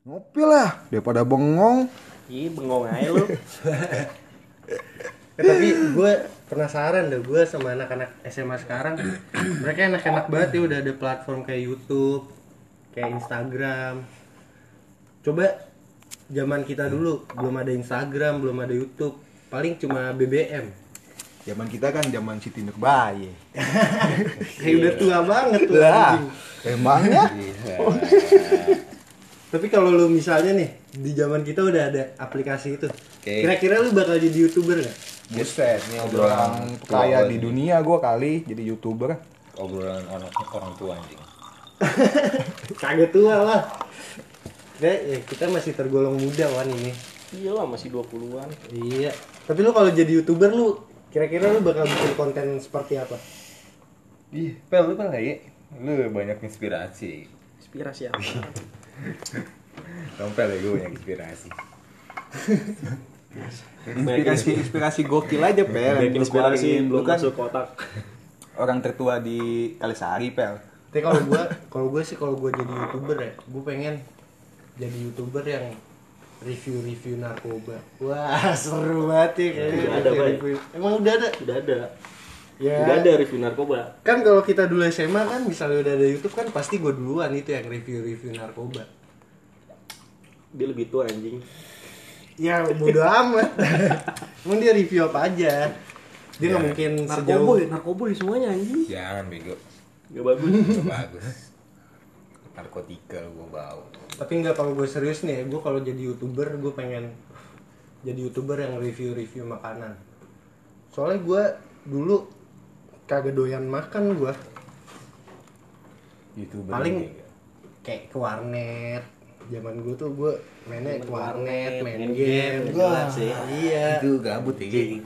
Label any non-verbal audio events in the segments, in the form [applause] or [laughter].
Ngopi lah, daripada bengong. Ih, bengong aja lu. Ya, tapi gue penasaran deh gue sama anak-anak SMA sekarang mereka enak-enak banget ya udah ada platform kayak YouTube kayak Instagram coba zaman kita dulu belum ada Instagram belum ada YouTube paling cuma BBM Zaman kita kan zaman Siti Nurbaye. kayak [laughs] udah tua banget tuh Lah, emangnya? Tapi kalau lu misalnya nih di zaman kita udah ada aplikasi itu kira-kira lu bakal jadi youtuber gak? Buset, ini obrolan kaya di dunia gua kali jadi youtuber. obrolan orang orang tua anjing [laughs] Kagak tua lah. Ya, ya, kita masih tergolong muda wan ini. Iya lah masih 20-an. Iya. Tapi lu kalau jadi youtuber lu kira-kira lu bakal bikin konten seperti apa? ih pel lu pel ya lu banyak inspirasi Inspirasi apa? [laughs] Tompel ya gue banyak inspirasi Inspirasi inspirasi gokil aja, Pel. Inspirasi belum Lu kan masuk kotak. orang tertua di Kalisari, Pel. Tapi kalau gua kalau gua sih kalau gua jadi youtuber ya, gua pengen jadi youtuber yang review-review narkoba. Wah, seru banget ya kayaknya. Udah ada, Bay. review. Emang udah ada? Udah ada. Ya. Udah ada review narkoba. Kan kalau kita dulu SMA kan misalnya udah ada YouTube kan pasti gua duluan itu yang review-review narkoba. Dia lebih tua anjing. Ya bodo amat. [laughs] Emang dia review apa aja? Dia nggak Ya. mungkin sejauh Narkoboy, narkoboy semuanya anjing. jangan bego Gak bagus. Gak bagus narkotika gue bau Tapi nggak kalau gue serius nih, gue kalau jadi youtuber gue pengen jadi youtuber yang review-review makanan. Soalnya gue dulu kagak doyan makan gue, youtuber Paling- bego. kayak ke warnet. Zaman gue tuh gue mainnya Main ke warnet, main main game. game, jelas sih. Iya. itu gabut ya.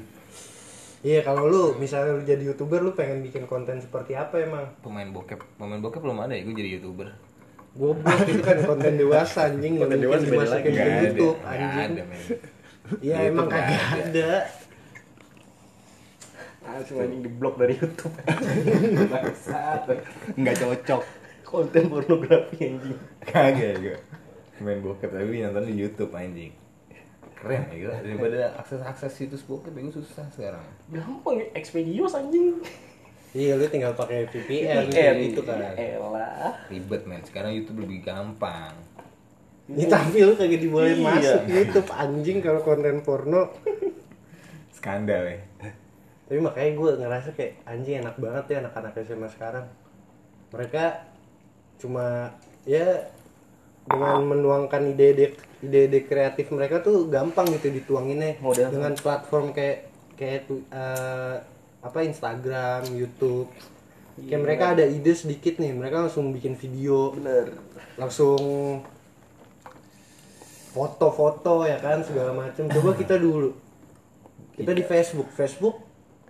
Iya kalau lu misalnya lu jadi youtuber lu pengen bikin konten seperti apa emang? pemain bokep pemain bokep belum ada ya gue jadi youtuber Goblok itu kan konten dewasa anjing Konten dewasa dimasukin ke YouTube anjing. Iya emang kagak ada. Langsung anjing di blok dari YouTube. [laughs] bangsat nggak cocok Konten pornografi anjing. kagak gue main bokep tapi nonton di YouTube anjing keren ya gue daripada akses akses situs bokep gue susah sekarang Gampang ya, Expedios anjing. Iya lu tinggal pakai VPN VPN gitu kan. Elah. ribet men sekarang YouTube lebih gampang Ya, tapi lu kagak dibolehin Iya. masuk YouTube anjing kalau konten porno. skandal ya Tapi makanya gue ngerasa kayak anjing enak banget ya anak-anak SMA sekarang. Mereka cuma ya dengan menuangkan ide-ide ide-ide kreatif mereka tuh gampang gitu dituanginnya Model. dengan platform kayak kayak eh, apa Instagram, YouTube. Kayak mereka ada ide sedikit nih, mereka langsung bikin video, Bener. langsung foto-foto ya kan segala macam. Coba [clears throat] kita dulu, kita di Facebook, Facebook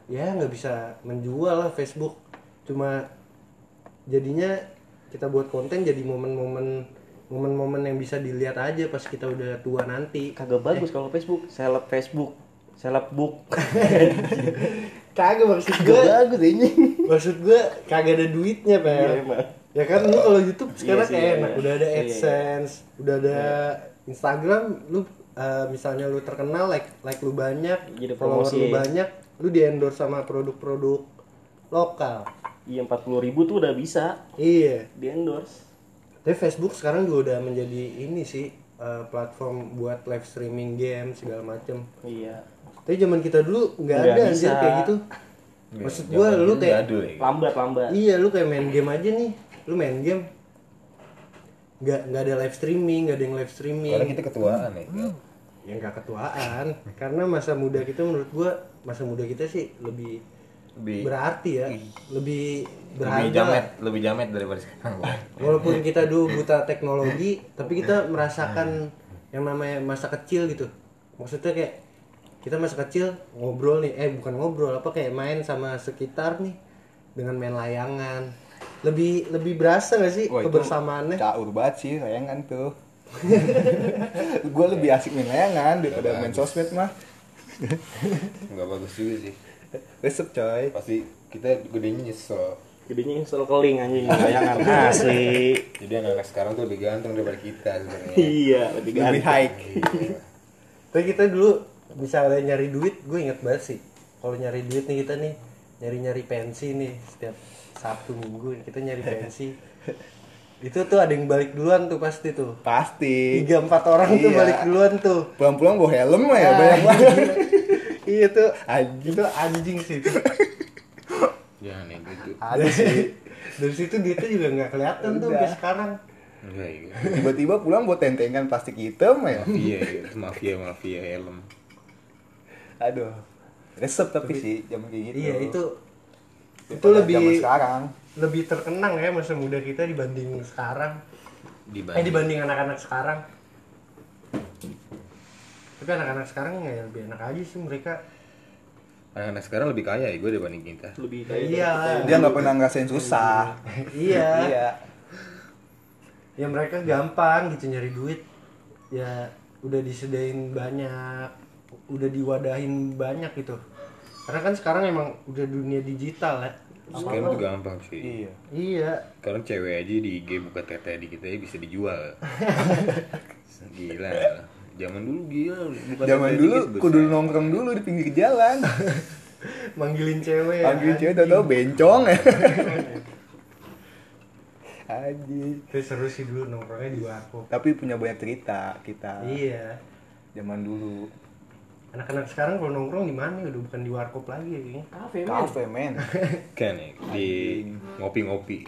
ya nggak bisa menjual lah Facebook, cuma jadinya kita buat konten jadi momen-momen momen-momen yang bisa dilihat aja pas kita udah tua nanti. Kagak bagus kalau Facebook. Seleb Facebook. Seleb book. [laughs] Kagak maksud Kagak gue, bagus anjing. maksud gue kagak ada duitnya Iya, pel. emang. Ya kan lu kalau YouTube sekarang sih, kayak iya, enak, iya. udah ada Iya, iya. AdSense, udah ada Instagram, lu eh, misalnya lu terkenal like like lu banyak, follower promosi. lu banyak, lu di endorse sama produk-produk lokal. Iya 40 ribu tuh udah bisa Iya. di endorse. Tapi Facebook sekarang juga udah menjadi ini sih eh, platform buat live streaming game segala macem. Iya. Tapi zaman kita dulu nggak ada bisa. anjir kayak gitu. Maksud gua lu kayak jadul ya Lambat lambat. Iya, lu kayak main game aja nih. Lu main game nggak nggak ada live streaming, nggak ada yang live streaming. sekarang kita ketuaan ya Ya nggak ketuaan, karena masa muda kita menurut gua masa muda kita sih lebih lebih berarti ya, lebih lebih berharga. jamet lebih jamet daripada sekarang [laughs] Walaupun kita dulu buta teknologi, tapi kita merasakan yang namanya masa kecil gitu. Maksudnya kayak kita masa kecil ngobrol nih, eh bukan ngobrol apa kayak main sama sekitar nih dengan main layangan. Lebih lebih berasa gak sih Wah, kebersamaannya? Caur banget sih layangan tuh. [laughs] gue lebih asik main layangan daripada main sosmed mah. Nggak bagus juga sih Resep coy. pasti kita gedenya nyesel jadinya install keling anjing bayangan [laughs] asli Jadi anak-anak sekarang tuh lebih ganteng daripada kita sebenarnya. iya lebih lebih ganteng high Tapi kita dulu misalnya nyari duit, gue inget banget sih. Kalau nyari duit nih kita nih nyari-nyari pensi nih setiap Sabtu Minggu kita nyari pensi. Itu tuh ada yang balik duluan tuh pasti tuh. pasti Tiga empat orang tuh Iya. balik duluan tuh. pulang-pulang bawa helm lah ya Ah, banyak banget [laughs] iya tuh Anjing. itu anjing sih itu. Jangan ya gitu. ada [laughs] sih Dari situ duitnya juga nggak kelihatan tuh kayak sekarang. Enggak ya. tiba-tiba pulang buat tentengan plastik hitam ya Mafia itu mafia mafia helm. aduh resep tapi sih zaman kayak gitu Iya itu itu lebih zaman sekarang lebih terkenang ya masa muda kita dibanding sekarang. Eh Dibanding. dibanding anak-anak sekarang. Tapi anak-anak sekarang ya lebih enak aja sih mereka. Anak-anak sekarang lebih kaya ya gue dibanding kita. lebih kayak Iya. dia nggak pernah ngerasain susah [laughs] iya. iya Ya mereka gampang gitu nyari duit. Ya udah disediain banyak, udah diwadahin banyak gitu. Karena kan sekarang emang udah dunia digital ya. Sekarang tuh gampang sih. iya Iya. Sekarang cewek aja di IG buka tete di kita ya bisa dijual. [laughs] Gila. Zaman dulu gila. Buka zaman tete dulu dikit kudu nongkrong dulu di pinggir jalan [laughs] Manggilin cewek panggil cewek tau tau bencong ya [laughs] Anjing. Itu seru sih dulu nongkrongnya di warkop. tapi punya banyak cerita kita Iya. zaman dulu Anak-anak sekarang kalau nongkrong di mana udah bukan di warkop lagi ya kayaknya. kafe men kafe men [laughs] Kan di ngopi-ngopi.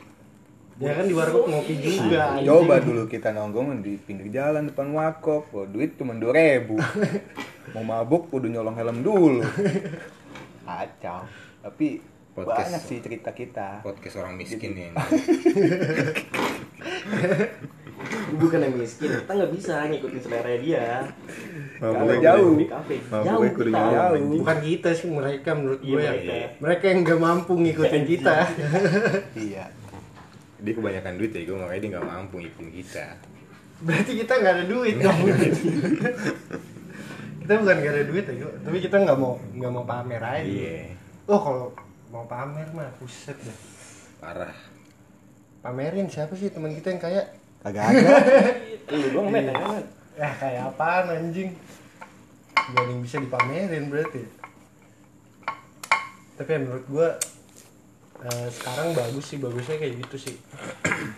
Ya kan di warkop ngopi juga. anjing. coba dulu kita nongkrong di pinggir jalan depan warkop oh, duit cuma dua ribu [laughs] mau mabuk kudu nyolong helm dulu kacau tapi Podcast. banyak sih cerita kita Podcast orang miskin ya. [laughs] bukan yang miskin kita nggak bisa ngikutin selera dia Karena jauh di kafe Mabuknya jauh kita jauh. Bukan kita sih mereka menurut Iya, gue ya. mereka. Mereka yang gak mampu ngikutin kita. [laughs] iya Dia kebanyakan duit ya, gue makanya dia nggak mampu ngikutin kita. Berarti kita nggak ada duit dong. [laughs] kita bukan gak ada duit ya, Gu. tapi kita nggak mau nggak mau pamer aja. Iya, Oh kalau mau pamer mah buset dah. parah. Pamerin siapa sih teman kita yang kaya? kagak ada [laughs] lu doang men Ya kayak apaan anjing? Gak yang bisa dipamerin berarti. Tapi ya menurut gua eh, sekarang bagus sih bagusnya kayak gitu sih.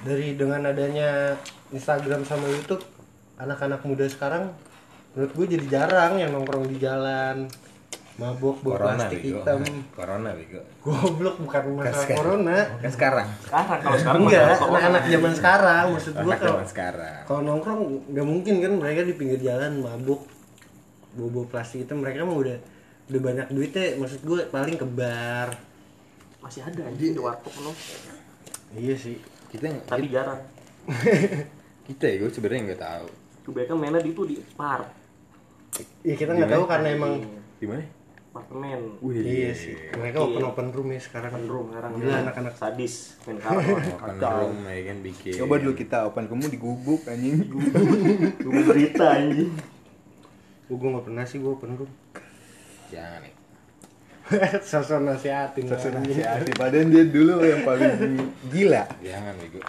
Dari dengan adanya Instagram sama YouTube, anak-anak muda sekarang menurut gue jadi jarang yang nongkrong di jalan mabok bawa Corona plastik bego. hitam [laughs] Corona bego. goblok bukan masalah sekarang. corona Kan sekarang. sekarang kalau sekarang enggak anak-anak zaman sekarang maksud gua Anak kalau zaman sekarang. kalau nongkrong nggak mungkin kan mereka di pinggir jalan mabuk bobo plastik itu mereka mah udah udah banyak duitnya maksud gue paling ke bar masih ada anjing di warkop lo iya sih Kita yang tapi jarang [laughs] kita ya gue sebenarnya nggak tahu. kebanyakan mainnya di itu di park iya kita nggak tahu karena emang Di mana? Apartemen. Wih, iya sih. Mereka open open room ya sekarang. Open room sekarang. Gila, anak-anak. sadis main [laughs] kalah Makan room ya kan bikin. coba dulu kita open kamu digubuk anjing. [laughs] Gue berita anjing. Gue nggak pernah sih gue open room. Jangan ya. [laughs] sosok nasihatin Sosok anjing. nasihati padahal dia dulu yang paling gila. Jangan bego.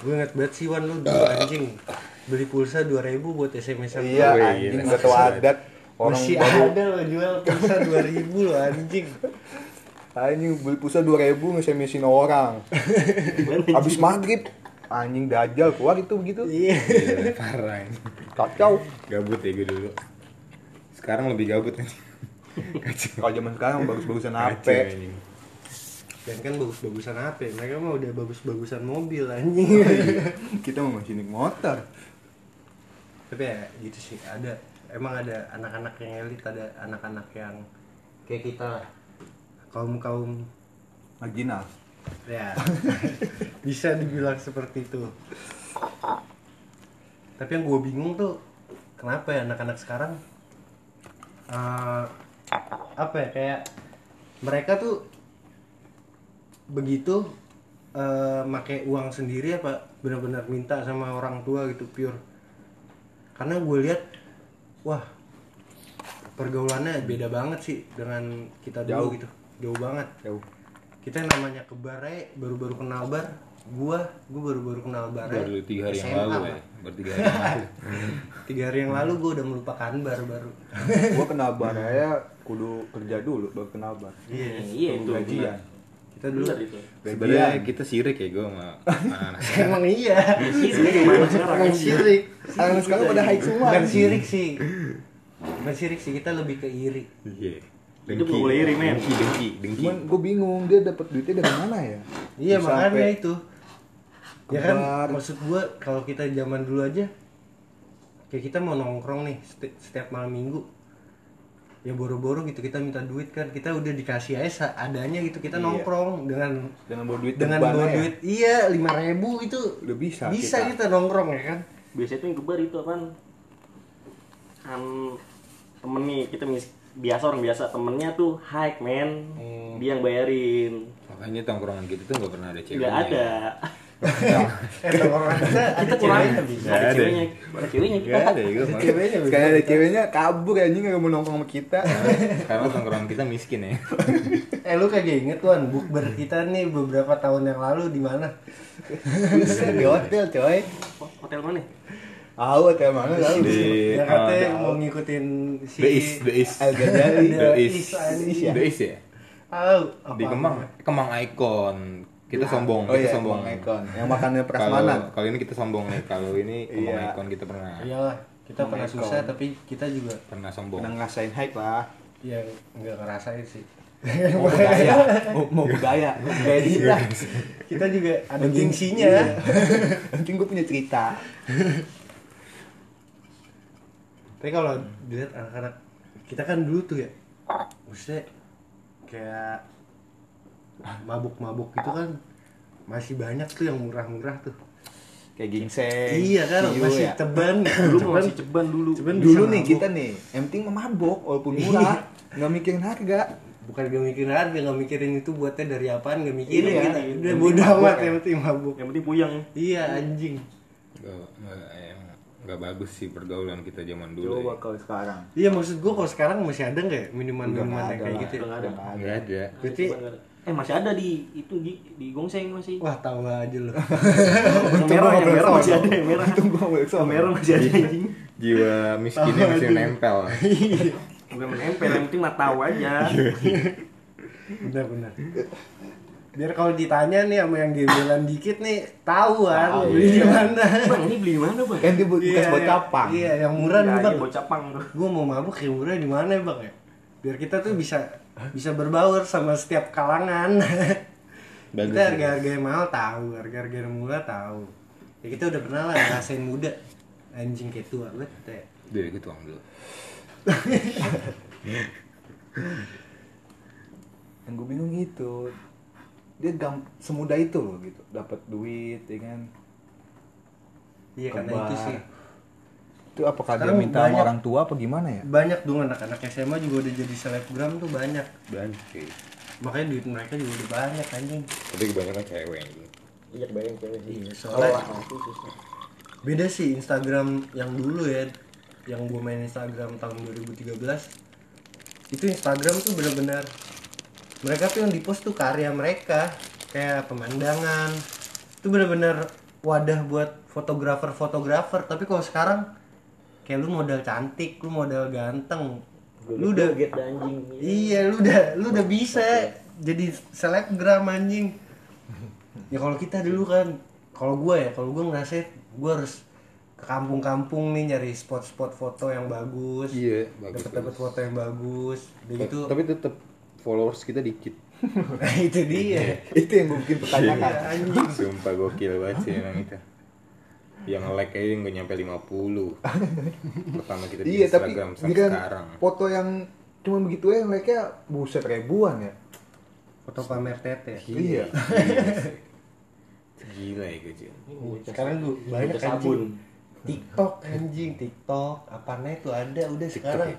gue inget banget sih Wan lu dulu anjing. Beli pulsa 2000 buat SMS iya anjing. nggak tahu adat orang masih baru ada lo jual pulsa 2000 lo anjing anjing beli pulsa dua ribu nge-SMS-in orang habis maghrib anjing dajal keluar itu begitu iya Gila, parah ini. kacau Gabut ya gue dulu. Sekarang lebih gabut nih. Kacau. [laughs] kalau zaman sekarang bagus-bagusan HP anjing. dan kan bagus-bagusan apa ya? mereka mah udah bagus-bagusan mobil anjing [laughs] kita mau masih naik motor tapi ya gitu sih ada emang ada anak-anak yang elit ada anak-anak yang kayak kita lah. Kaum kaum marginal. Ya. [laughs] Bisa dibilang seperti itu. Tapi yang gue bingung tuh kenapa ya anak-anak sekarang eh, apa ya kayak mereka tuh begitu eh make uang sendiri apa benar-benar minta sama orang tua gitu pure. Karena gue lihat wah pergaulannya beda banget sih dengan kita dulu Jauh. gitu jauh banget jauh kita namanya ke bar baru-baru kenal bar gua gua baru-baru kenal bar. Baru tiga hari yang lalu ya. Baru tiga hari yang lalu. [laughs] tiga hari yang lalu gua udah melupakan bar baru gua kenal bar ya kudu kerja dulu baru kenal bar Iya, iya itu. gajian kita dulu. Itu. Sebenarnya kita sirik ya gue sama [laughs] anak emang iya. Sekarang? emang syirik Anak sekarang pada high semua. Bukan syirik sih. Bukan syirik sih. Kita lebih ke iri. Iya. Itu nggak boleh iri, men. Dengki, dengki, dengki. cuman gue bingung dia dapat duitnya dari mana ya? Iya makanya itu. Ya kan maksud gua kalau kita zaman dulu aja kayak kita mau nongkrong nih seti- setiap malam minggu ya boro-boro gitu kita minta duit kan kita udah dikasih aja seadanya gitu kita Iya. nongkrong dengan dengan bawa duit dengan bawa aja. duit iya lima ribu itu udah bisa bisa kita. kita nongkrong ya kan Biasanya tuh yang kebar itu? Kan temen nih kita mis- biasa orang biasa temennya tuh hike men dia yang bayarin Makanya tongkrongan kita tuh nggak pernah ada ceweknya. nggak ada eh nongkrong kita ada kita kurang ceweknya bisa ada ceweknya ada ceweknya kita Nggak ada ya gue. Ada ceweknya Sekali ada ceweknya kabur anjing nggak mau nongkrong sama kita. Karena tongkrongan kita miskin ya. eh lu kagak inget tuan bukber kita nih beberapa tahun yang lalu di mana di hotel coy. Hotel mana Tahu hotel mana lalu. Di yang katanya ah, mau ngikutin si Beis, Beis. Al Ghazali. Ada Beis. Is, anjing. ya? Ya. Tahu Di? Kemang, Kemang Icon. Kita sombong, Oh kita iya, sombong. Ekon. Yang makannya prasmanan. kalau ini kita sombong nih. Kalau ini Iya. Icon kita pernah iyalah kita pernah Ekon. susah tapi kita juga pernah sombong. Pernah ngerasain hype lah. ya nggak ngerasain sih Mau [laughs] budaya, mau, mau budaya, budaya kita. kita juga ada gengsinya iya. [laughs] Penting gue punya cerita. tapi kalau dilihat anak-anak kita kan dulu tuh ya maksudnya kayak mabuk-mabuk gitu kan masih banyak tuh yang murah-murah tuh Kayak gingseng. iya kan Ciu masih ya. ceban dulu ceban masih ceban dulu ceban Dulu nih mabuk. kita nih, yang penting mah mabok walaupun murah, nggak mikirin harga. bukan gak mikirin harga gak mikirin itu buatnya dari apaan gak mikirin Iya, kita iya. udah bodo amat ya. yang penting mabuk yang penting puyang iya anjing Nggak bagus sih pergaulan kita zaman dulu. Coba ya. kalau sekarang. iya maksud gua kalau sekarang masih ada nggak ya minuman minuman kayak gitu ya? Nggak ada. Nggak ada. berarti eh masih ada di itu di di gongseng masih. Wah tahu aja loh [laughs] yang merah yang merah masih ada yang merah. Nggak yang merah masih ada anjing. Jiwa miskinnya masih nempel. [laughs] bukan menempel yang penting mah tahu aja. [laughs] Benar benar. Biar kalau ditanya nih sama yang gembelan dikit nih tahu kan Tahu, beli di iya. mana. Bang ini beli mana bang? Kan dia bu- bekas buat capang. iya yang murah nih Iya, bang. iya, bocah pang tuh. Gua mau mabuk yang murah di mana ya bang ya? Biar kita tuh bisa bisa berbaur sama setiap kalangan [laughs] Bagus. kita ya. harga harga yang mahal tahu harga harga yang murah tahu ya kita udah pernah lah ngerasain muda anjing kayak tua banget kita ya. Dia ikut uang dulu. [laughs] Yang gue bingung itu, dia gam semudah itu loh gitu, dapat duit, ya kan? iya karena itu sih Itu apakah dia Sekarang minta sama banyak- orang tua apa gimana ya? banyak dong anak-anak SMA juga udah jadi selebgram tuh banyak. Banyak. Sih. makanya duit mereka juga udah banyak anjing. Tapi kebanyakan cewek anjing. iya kebayang cewek sih. Iya, soalnya- susah. Beda sih Instagram yang dulu ya yang gue main Instagram tahun 2013 itu Instagram tuh bener-bener mereka tuh yang di post tuh karya mereka kayak pemandangan. Itu bener-bener wadah buat fotografer-fotografer. Tapi kalau sekarang kayak lu modal cantik lu modal ganteng lu udah get anjing Iya, lu udah lu udah bisa jadi selebgram anjing. Ya kalau kita dulu kan, kalau gua ya, kalau gua ngerasa gua harus ke kampung-kampung nih nyari spot-spot foto yang bagus. Iya, bagus. Dapat dapat foto yang bagus. Udah gitu. Tapi tetap followers kita dikit. Nah, [laughs] itu dia. itu yang gue bikin pertanyaan. Iya, anjing. Sumpah gokil banget sih emang itu. Yang like aja nggak nyampe 50 [laughs] Pertama kita di iya, tapi Instagram ini sampai kan sekarang foto yang cuma begitu ya, mereka buset ribuan ya. Foto pamer tete. Iya. Gila [laughs] ya gue Jin. Sekarang gua banyak sabun. anjing. TikTok anjing, TikTok, apanya itu ada udah sekarang. ya?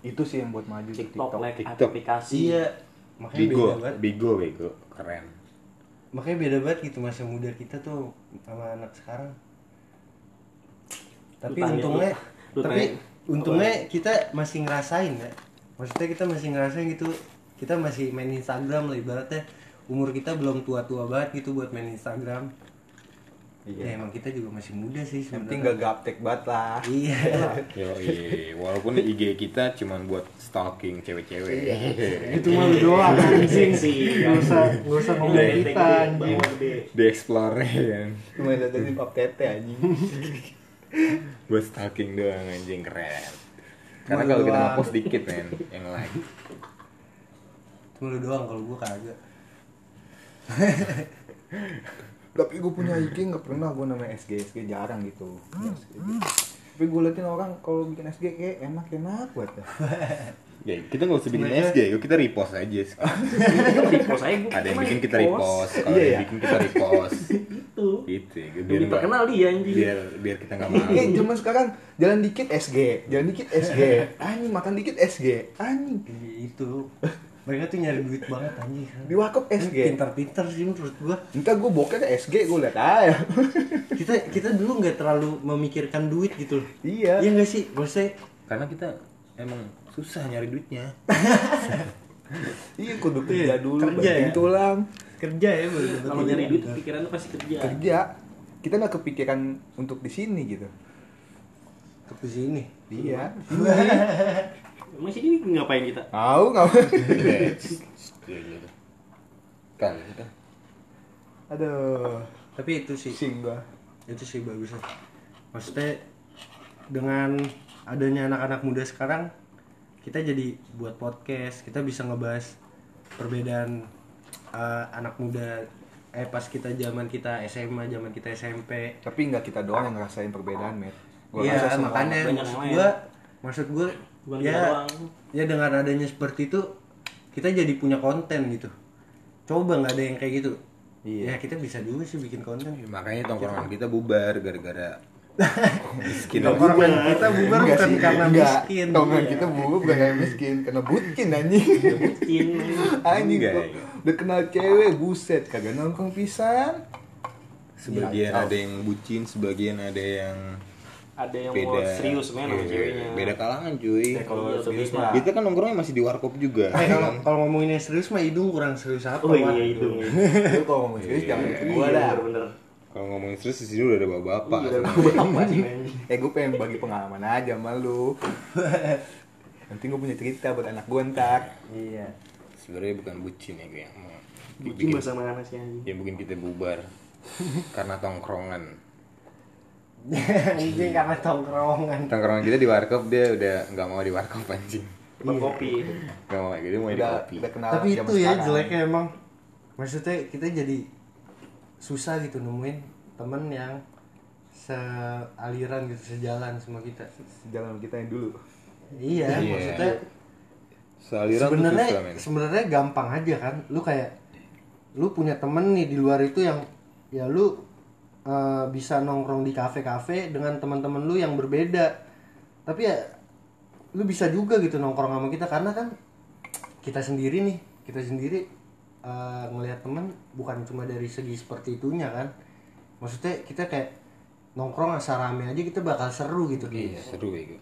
Itu sih yang buat maju TikTok, TikTok. like TikTok. aplikasi Iya. Makanya Bigo, beda banget. Bigo, Bigo, keren. makanya beda banget gitu masa muda kita tuh sama anak sekarang tapi Lu untungnya lu- lu tapi tanya. untungnya kita masih ngerasain ya maksudnya kita masih ngerasain gitu kita masih main Instagram lah ibaratnya umur kita belum tua-tua banget gitu buat main Instagram Iya. ya emang kita juga masih muda sih Yang penting sebenarnya gak gaptek banget lah. iya [laughs] Yo, walaupun IG kita cuman buat stalking cewek-cewek. [laughs] itu mah lu doang anjing sih nggak usah nggak usah ngomong kita anjing. Di explore kan. Cuma datengin pap tete anjing. [laughs] [laughs] Buat stalking doang anjing keren. Karena kalau kita nge-post dikit men yang like. cuma lu doang kalau gua kagak Tapi gue punya IG nggak pernah gue namanya SG SG jarang gitu. Tapi gue liatin orang kalau bikin SG kayak enak enak buat dah. [laughs] Ya, kita nggak usah bikin SG, yuk kita repost aja. [laughs] Kita repost aja Ada yang emang bikin kita repost. kalau Iya, ada yang ya? bikin kita repost. [laughs] Itu. Gitu ya, biar nggak- terkenal dia anjing. Biar biar kita nggak malu. Eh zaman sekarang jalan dikit SG, jalan dikit SG, anjing makan dikit SG, anjing Iya, itu mereka tuh nyari duit banget anjing di wakop SG. pintar-pintar sih menurut gua Entar gue bokeh ke SG gue liat aja. [laughs] kita kita dulu nggak terlalu memikirkan duit gitu loh iya. iya nggak sih maksudnya Karena kita emang susah nyari duitnya. [laughs] Iya kudu kerja dulu, Kerja ya? tulang. kerja ya Kalau nyari duit pikirannya pasti kerja. Kerja. Kita nggak kepikiran untuk di sini gitu. ke sini Iya. [laughs] Emang sih ini ngapain kita? Tahu nggak? Kan kita. Aduh. tapi itu sih Sing gua. itu sih bagusnya maksudnya dengan adanya anak-anak muda sekarang kita jadi buat podcast kita bisa ngebahas perbedaan eh, anak muda eh pas kita zaman kita SMA zaman kita SMP Tapi nggak kita doang yang ngerasain perbedaan, Met. Gua iya makanya banyak maksud yang lain. gua maksud gua Bukan ya doang. ya dengan adanya seperti itu kita jadi punya konten gitu coba nggak ada yang kayak gitu Iya. ya kita bisa juga sih bikin konten Makanya tongkrongan kita bubar gara-gara miskin. [laughs] Tongkrongan kita bubar Enggak bukan sih, karena enggak. miskin Tongkrongan kita bubar bukan karena miskin, karena bucin anjing. [laughs] Bucin. anjing Enggak, kok. ya. Udah kenal cewek, buset, kagak nongkrong pisan. Sebagian Iya, ada yang bucin, sebagian ada yang Ada yang mau beda serius men sama iya, ceweknya. Beda kalangan cuy. Ya, kalau Iya, serius mah. Kita kan nongkrongnya masih di warkop juga. Eh, kalau kalau ngomongin yang serius mah hidung kurang serius apa Oh iya hidung. Lu kalau ngomong serius jangan gua dah. Bener. Kalau ngomongin serius di sini udah ada bapak-bapak. Iya, apa sih? Eh gue pengen bagi pengalaman aja sama lu. Nanti gue punya cerita buat anak gue ntar. iya Sebenarnya bukan bucin ya gue yang mau Bucin bahasa mana sih anjing? yang bikin kita bubar karena tongkrongan. [laughs] anjing karena tongkrongan Tongkrongan kita di warkop dia udah nggak mau di warkop anjing. Tempat kopi. Nggak mau lagi dia mau di Udah, kopi. udah kenal tapi itu ya sekarang. jeleknya emang maksudnya kita jadi susah gitu nemuin temen yang sealiran gitu sejalan sama kita Jalan kita yang dulu. iya, Iya. maksudnya Sealiran sebenarnya sebenarnya gampang aja kan lu kayak lu punya temen nih di luar itu yang ya lu eh, bisa nongkrong di kafe-kafe dengan teman-teman lu yang berbeda tapi ya lu bisa juga gitu nongkrong sama kita karena kan kita sendiri nih kita sendiri eh, ngelihat temen bukan cuma dari segi seperti itunya kan maksudnya kita kayak nongkrong asal rame aja kita bakal seru gitu Iya, seru ya.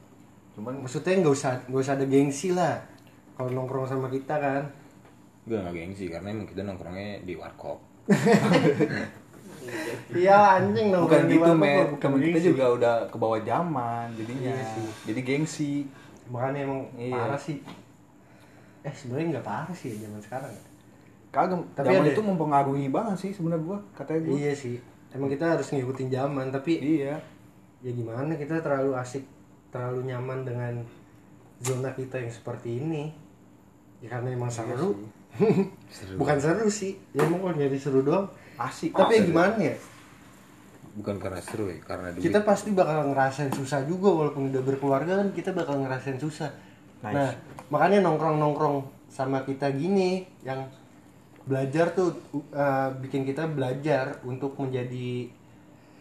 Cuman maksudnya nggak usah nggak usah ada gengsi lah kalau nongkrong sama kita kan Gue gak gengsi karena emang kita nongkrongnya di warkop. [laughs] iya anjing bukan nongkrong di gitu, men. bukan kita gengsi. juga udah ke bawah zaman jadinya. Iya sih. Jadi gengsi. makanya emang Iya. parah sih eh sebenarnya nggak parah sih zaman sekarang Kagak, Tapi zaman ada- itu mempengaruhi banget sih sebenarnya gua, katanya gua. iya sih emang kita harus ngikutin zaman tapi Iya. ya gimana kita terlalu asik terlalu nyaman dengan zona kita yang seperti ini ya karena emang seru Seru. [laughs] bukan seru sih ya emang kalau nyari seru doang Asik. tapi ya Asik. gimana ya Bukan karena seru ya, karena duit. kita pasti bakal ngerasain susah juga walaupun udah berkeluarga kan kita bakal ngerasain susah Nice. nah makanya nongkrong nongkrong sama kita gini yang belajar tuh uh, bikin kita belajar untuk menjadi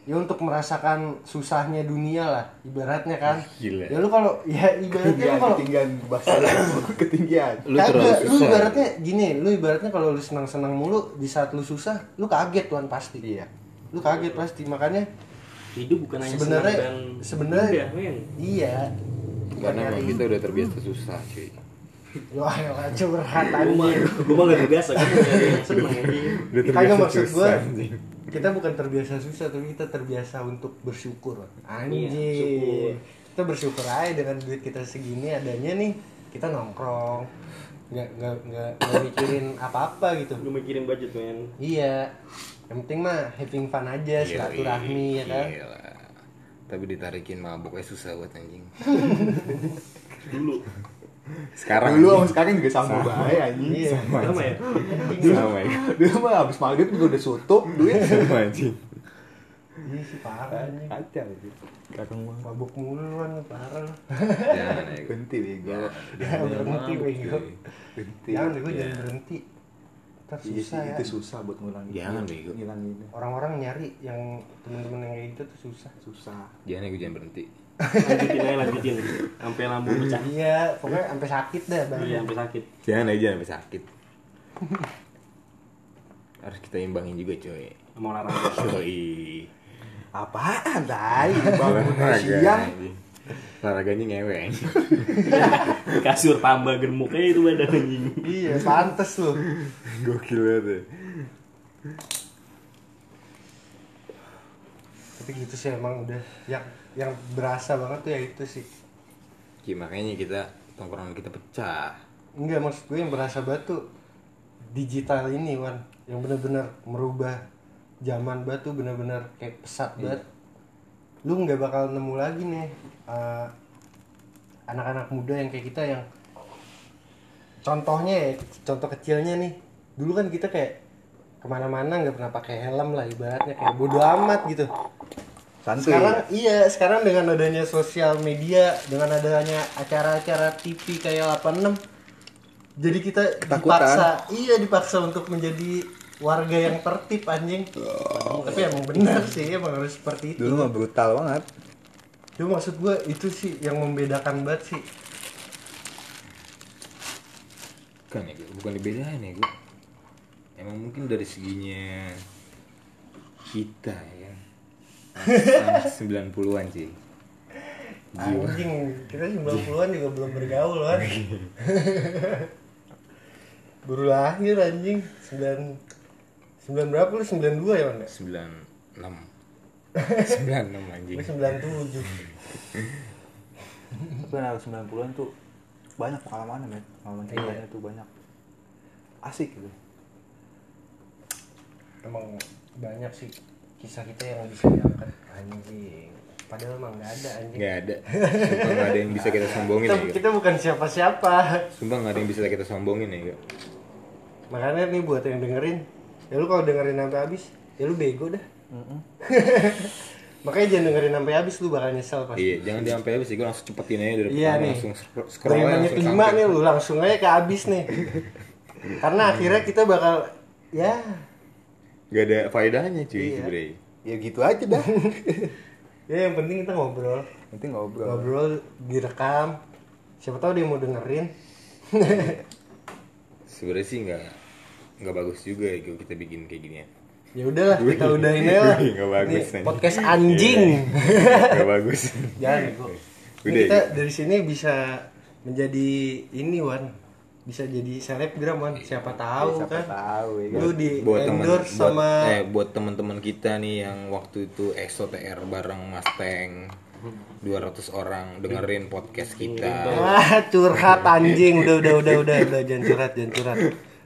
ya untuk merasakan susahnya dunia lah ibaratnya kan Gila. ya lu kalau ya ibaratnya lu Ketinggian, kalau ketinggian bahasa [laughs] ketinggian. Lu Kagak, lu ibaratnya gini lu ibaratnya kalau lu senang senang mulu di saat lu susah lu kaget tuan pasti Iya. Lu kaget pasti makanya Hidup bukan hanya Sebenarnya- sebenarnya- mudah, men. iya Karena emang kita udah terbiasa susah cuy. Wah, ya curhat Gue mah, anjing. gue mah gak biasa, gue mau nyari yang seneng anjing. Kagak terbiasa maksud anjing. kita bukan terbiasa susah tapi kita terbiasa untuk bersyukur. Anjing. Iya, syukur. Kita bersyukur aja dengan duit kita segini adanya nih. Kita nongkrong. Nggak, nggak, nggak, nggak mikirin apa-apa gitu. Lu mikirin budget men. Iya. Yang penting mah having fun aja, silaturahmi ya kan. Gila. Tapi ditarikin mabuknya susah buat anjing. [laughs] Dulu. Sekarang Dulu sama sekarang juga sama bae anjing. Iya. Sama ya? sama ya. Dulu mah habis maghrib juga udah tutup duit. [laughs] Sama anjing. Iya sih parah anjing. Kacau gitu. Kakang mah. Mabuk mulu kan parah. Jangan ya. [laughs] Berhenti bego. Jangan berhenti bego. Berhenti. Jangan deh gue Iya. jangan berhenti. Ntar Iya sih, susah ya. itu susah buat ngulangin. Jangan, bego. Ngilanginnya. Orang-orang nyari yang temen-temen yang kayak gitu tuh susah. Susah. Jangan ya gue jangan berhenti. [laughs] Lanjutin aja, lanjutin. Sampai lambung pecah. Iya, pokoknya sampai sakit dah bang. Iya, sampai sakit. Jangan aja sampai sakit. [laughs] Harus kita imbangin juga coy. Sama olahraga. Coy. Apaan tai? Bangun siang. Olahraganya ngewe anjing. [laughs] Kasur tambah gemuknya itu badan anjing. Iya, pantes loh. Gokil banget ya. Tapi gitu sih emang udah yang yang berasa banget tuh ya itu sih. Ya, makanya kita tongkrongan kita pecah. Enggak maksud gue yang berasa banget tuh digital ini Wan yang bener-bener merubah zaman banget tuh bener-bener kayak pesat banget. Lu nggak bakal nemu lagi nih eh, anak-anak muda yang kayak kita yang contohnya ya, contoh kecilnya nih dulu kan kita kayak ke mana-mana nggak pernah pakai helm lah ibaratnya kayak bodo amat gitu Santuy. sekarang iya sekarang dengan adanya sosial media dengan adanya acara-acara TV kayak 86 jadi kita Ketakutan. dipaksa iya dipaksa untuk menjadi warga yang tertib anjing tapi emang benar sih emang harus seperti itu Dulu mah brutal banget. Cuma maksud gua itu sih yang membedakan banget sih Bukan ya, bukan dibedain ya gue. Emang mungkin dari seginya kita ya. Anak 90-an sih. Jiwa. anjing kita [laughs] 90-an juga belum bergaul kan [laughs] baru lahir anjing 9 9 berapa lu 92 ya Wan? 96. 96 anjing. Gue 97 Tapi anak 90-an tuh banyak pengalaman men. Pengalaman ceritanya tuh banyak. Asik gitu. Emang banyak sih kisah kita yang bisa diangkat anjing Padahal emang gak ada anjing Nggak ada. Sumpah nggak ada yang bisa kita sombongin kita, ya. Kita bukan siapa-siapa Sumpah nggak ada yang bisa kita sombongin ya. Makanya nih buat yang dengerin Ya lu kalau dengerin sampai habis Ya lu bego dah [laughs] Makanya jangan dengerin sampai habis lu bakal nyesel pasti Iya, jangan dia sampai habis sih. Gue langsung cepetin aja dari Iya pertama nih. langsung scroll, aja menit langsung 5 sampai. nih lu langsung aja ke habis nih [laughs] Karena akhirnya kita bakal Ya Gak ada faedahnya cuy Iya. sebenernya. Ya gitu aja dah. [laughs] Ya yang penting kita ngobrol Nanti ngobrol. Ngobrol direkam Siapa tahu dia mau dengerin Sebenarnya sih nggak nggak bagus juga ya Gu, kita bikin kayak gini ya. Ya udahlah [laughs] kita udahin aja lah. Nggak bagus, Ini nih. podcast anjing. Gak [laughs] bagus. Jangan gue. Udah, kita ya? dari sini bisa menjadi ini Wan. Bisa jadi selebgram Wan. Siapa tahu Siapa kan. tahu ya kan. Lu di buat endorse buat, sama eh buat teman-teman kita nih yang waktu itu SOTR bareng Mustang 200 orang dengerin podcast kita Ah, curhat anjing. Udah udah udah udah udah jangan curhat, jangan curhat.